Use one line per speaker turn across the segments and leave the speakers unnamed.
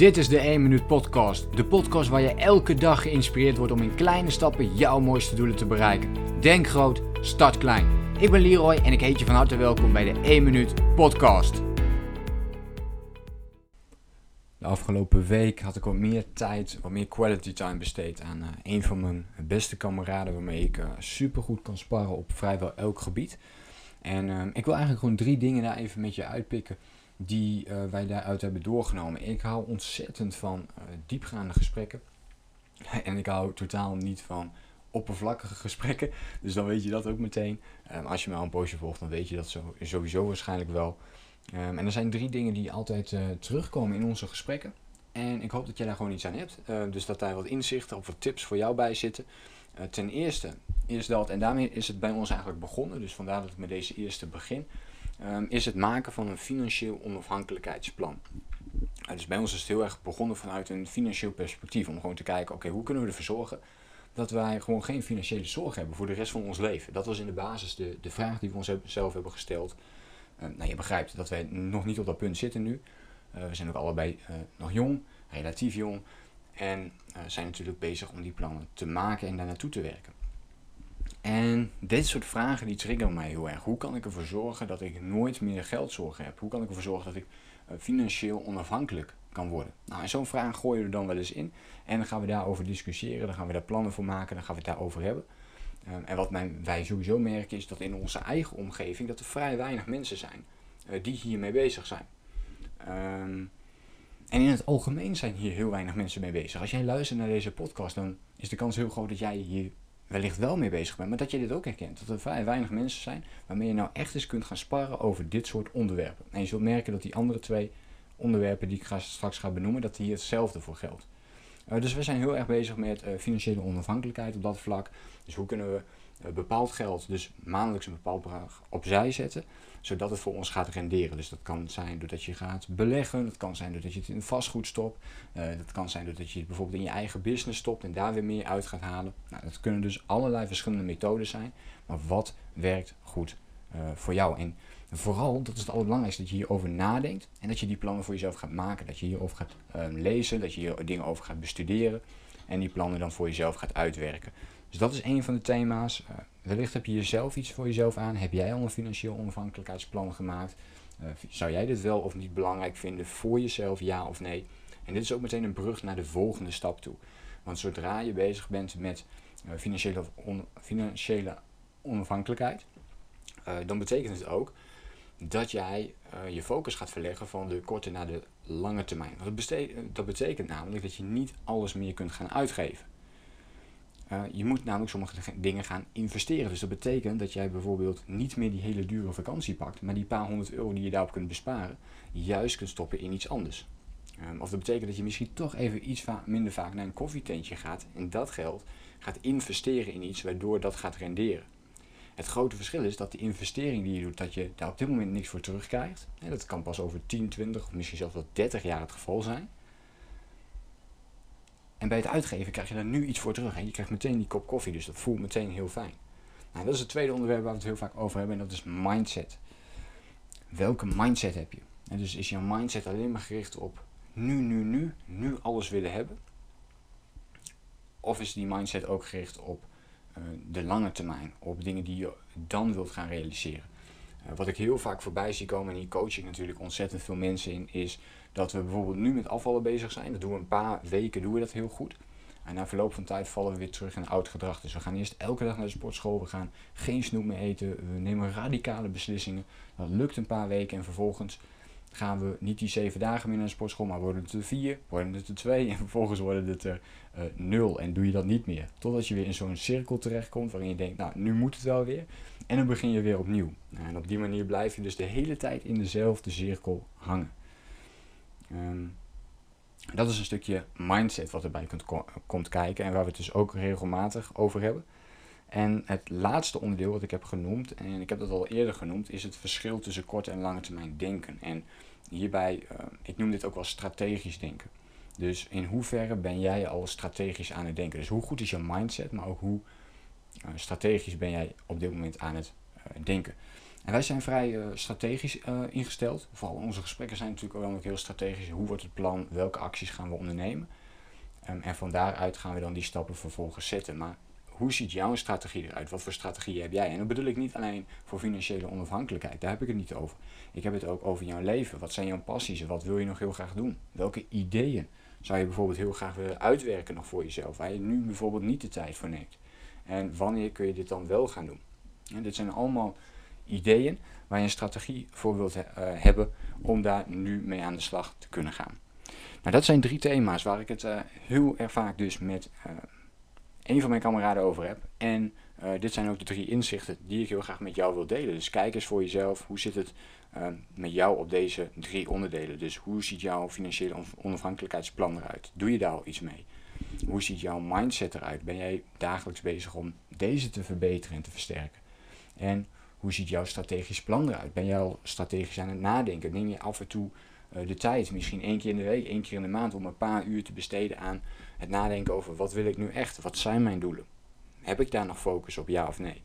Dit is de 1 Minuut Podcast. De podcast waar je elke dag geïnspireerd wordt om in kleine stappen jouw mooiste doelen te bereiken. Denk groot, start klein. Ik ben Leroy en ik heet je van harte welkom bij de 1 Minuut Podcast. De afgelopen week had ik wat meer tijd, wat meer quality time besteed aan uh, een van mijn beste kameraden waarmee ik uh, super goed kan sparren op vrijwel elk gebied. En uh, ik wil eigenlijk gewoon drie dingen daar even met je uitpikken die uh, wij daaruit hebben doorgenomen. Ik hou ontzettend van uh, diepgaande gesprekken. En ik hou totaal niet van oppervlakkige gesprekken. Dus dan weet je dat ook meteen. Um, als je mij al een poosje volgt, dan weet je dat zo, sowieso waarschijnlijk wel. Um, en er zijn drie dingen die altijd uh, terugkomen in onze gesprekken. En ik hoop dat jij daar gewoon iets aan hebt. dus dat daar wat inzichten of wat tips voor jou bij zitten. ten eerste is dat, en daarmee is het bij ons eigenlijk begonnen. Dus vandaar dat ik met deze eerste begin um, is het maken van een financieel onafhankelijkheidsplan. Uh, dus bij ons is het heel erg begonnen vanuit een financieel perspectief. Om gewoon te kijken, oké, hoe kunnen we ervoor zorgen dat wij gewoon geen financiële zorg hebben voor de rest van ons leven. Dat was in de basis de, de vraag die we onszelf hebben gesteld. Uh, nou, je begrijpt dat wij nog niet op dat punt zitten nu. Uh, we zijn ook allebei uh, nog jong, relatief jong. En zijn natuurlijk bezig om die plannen te maken en daar naartoe te werken. En dit soort vragen die triggeren mij heel erg. Hoe kan ik ervoor zorgen dat ik nooit meer geldzorgen heb? Hoe kan ik ervoor zorgen dat ik uh, financieel onafhankelijk kan worden? Nou, en zo'n vraag gooien we er dan wel eens in. En dan gaan we daarover discussiëren, dan gaan we daar plannen voor maken, dan gaan we het daarover hebben. Um, en wat wij sowieso merken is dat in onze eigen omgeving dat er vrij weinig mensen zijn uh, die hiermee bezig zijn. Um, en in het algemeen zijn hier heel weinig mensen mee bezig. Als jij luistert naar deze podcast, dan is de kans heel groot dat jij hier wellicht wel mee bezig bent, maar dat je dit ook herkent. Dat er vrij weinig mensen zijn waarmee je nou echt eens kunt gaan sparren over dit soort onderwerpen. En je zult merken dat die andere twee onderwerpen die ik straks ga benoemen, dat hier hetzelfde voor geldt. Uh, dus we zijn heel erg bezig met uh, financiële onafhankelijkheid op dat vlak. Dus hoe kunnen we bepaald geld, dus maandelijks een bepaald bedrag opzij zetten, zodat het voor ons gaat renderen. Dus dat kan zijn doordat je gaat beleggen, dat kan zijn doordat je het in vastgoed stopt, dat kan zijn doordat je het bijvoorbeeld in je eigen business stopt en daar weer meer uit gaat halen. Nou, dat kunnen dus allerlei verschillende methodes zijn, maar wat werkt goed voor jou? En vooral, dat is het allerbelangrijkste, dat je hierover nadenkt en dat je die plannen voor jezelf gaat maken. Dat je hierover gaat um, lezen, dat je hier dingen over gaat bestuderen en die plannen dan voor jezelf gaat uitwerken. Dus dat is een van de thema's. Uh, wellicht heb je jezelf iets voor jezelf aan. Heb jij al een financieel onafhankelijkheidsplan gemaakt? Uh, zou jij dit wel of niet belangrijk vinden voor jezelf, ja of nee? En dit is ook meteen een brug naar de volgende stap toe. Want zodra je bezig bent met uh, financiële, on financiële onafhankelijkheid, dan betekent het ook dat jij je focus gaat verleggen van de korte naar de lange termijn. Betekent, dat betekent namelijk dat je niet alles meer kunt gaan uitgeven. Uh, je moet namelijk sommige dingen gaan investeren. Dus dat betekent dat jij bijvoorbeeld niet meer die hele dure vakantie pakt, maar die paar honderd euro die je daarop kunt besparen, juist kunt stoppen in iets anders. Um, of dat betekent dat je misschien toch even iets va minder vaak naar een koffietentje gaat en dat geld gaat investeren in iets waardoor dat gaat renderen. Het grote verschil is dat de investering die je doet, dat je daar op dit moment niks voor terugkrijgt. Dat kan pas over 10, 20 of misschien zelfs wel 30 jaar het geval zijn. En bij het uitgeven krijg je daar nu iets voor terug. En je krijgt meteen die kop koffie, dus dat voelt meteen heel fijn. Nou, dat is het tweede onderwerp waar we het heel vaak over hebben en dat is mindset. Welke mindset heb je? Dus is jouw mindset alleen maar gericht op nu, nu, nu, nu alles willen hebben? Of is die mindset ook gericht op uh, de lange termijn, op dingen die je dan wilt gaan realiseren. Uh, wat ik heel vaak voorbij zie komen, en hier coach natuurlijk ontzettend veel mensen in, is dat we bijvoorbeeld nu met afvallen bezig zijn. Dat doen we een paar weken, doen we dat heel goed. En na verloop van tijd vallen we weer terug in oud gedrag. Dus we gaan eerst elke dag naar de sportschool, we gaan geen snoep meer eten, we nemen radicale beslissingen. Dat lukt een paar weken en vervolgens gaan we niet die zeven dagen meer naar de sportschool, maar worden het er vier, worden het er twee en vervolgens worden het er uh, nul en doe je dat niet meer. Totdat je weer in zo'n cirkel terechtkomt waarin je denkt, nou nu moet het wel weer en dan begin je weer opnieuw. Nou, en op die manier blijf je dus de hele tijd in dezelfde cirkel hangen. Um, dat is een stukje mindset wat erbij komt kijken en waar we het dus ook regelmatig over hebben. En het laatste onderdeel wat ik heb genoemd, en ik heb dat al eerder genoemd, is het verschil tussen korte en lange termijn denken. En hierbij, uh, ik noem dit ook wel strategisch denken. Dus in hoeverre ben jij al strategisch aan het denken? Dus hoe goed is je mindset, maar ook hoe uh, strategisch ben jij op dit moment aan het uh, denken? En wij zijn vrij strategisch ingesteld. Vooral onze gesprekken zijn natuurlijk ook heel strategisch. Hoe wordt het plan? Welke acties gaan we ondernemen? Um, en van daaruit gaan we dan die stappen vervolgens zetten. Maar hoe ziet jouw strategie eruit? Wat voor strategie heb jij? En dat bedoel ik niet alleen voor financiële onafhankelijkheid. Daar heb ik het niet over. Ik heb het ook over jouw leven. Wat zijn jouw passies? Wat wil je nog heel graag doen? Welke ideeën zou je bijvoorbeeld heel graag willen uitwerken nog voor jezelf? Waar je nu bijvoorbeeld niet de tijd voor neemt. En wanneer kun je dit dan wel gaan doen? En dit zijn allemaal ideeën waar je een strategie voor wilt uh, hebben om daar nu mee aan de slag te kunnen gaan. Nou, dat zijn drie thema's waar ik het uh, heel erg vaak dus met uh, een van mijn kameraden over heb. En dit zijn ook de drie inzichten die ik heel graag met jou wil delen. Dus kijk eens voor jezelf, hoe zit het met jou op deze drie onderdelen? Dus hoe ziet jouw financiële onafhankelijkheidsplan eruit? Doe je daar al iets mee? Hoe ziet jouw mindset eruit? Ben jij dagelijks bezig om deze te verbeteren en te versterken? En hoe ziet jouw strategisch plan eruit? Ben jij al strategisch aan het nadenken? Neem je af en toe uh, de tijd, misschien één keer in de week, één keer in de maand, om een paar uur te besteden aan het nadenken over wat wil ik nu echt? Wat zijn mijn doelen? Heb ik daar nog focus op, ja of nee?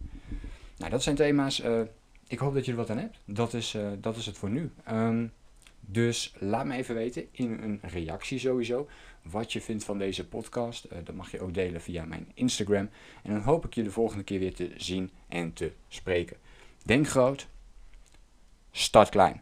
Nou, dat zijn thema's. Uh, ik hoop dat je er wat aan hebt. Dat is, uh, dat is het voor nu. Um, dus laat me even weten in een reactie sowieso wat je vindt van deze podcast. Uh, dat mag je ook delen via mijn Instagram. En dan hoop ik je de volgende keer weer te zien en te spreken. Denk groot, start klein.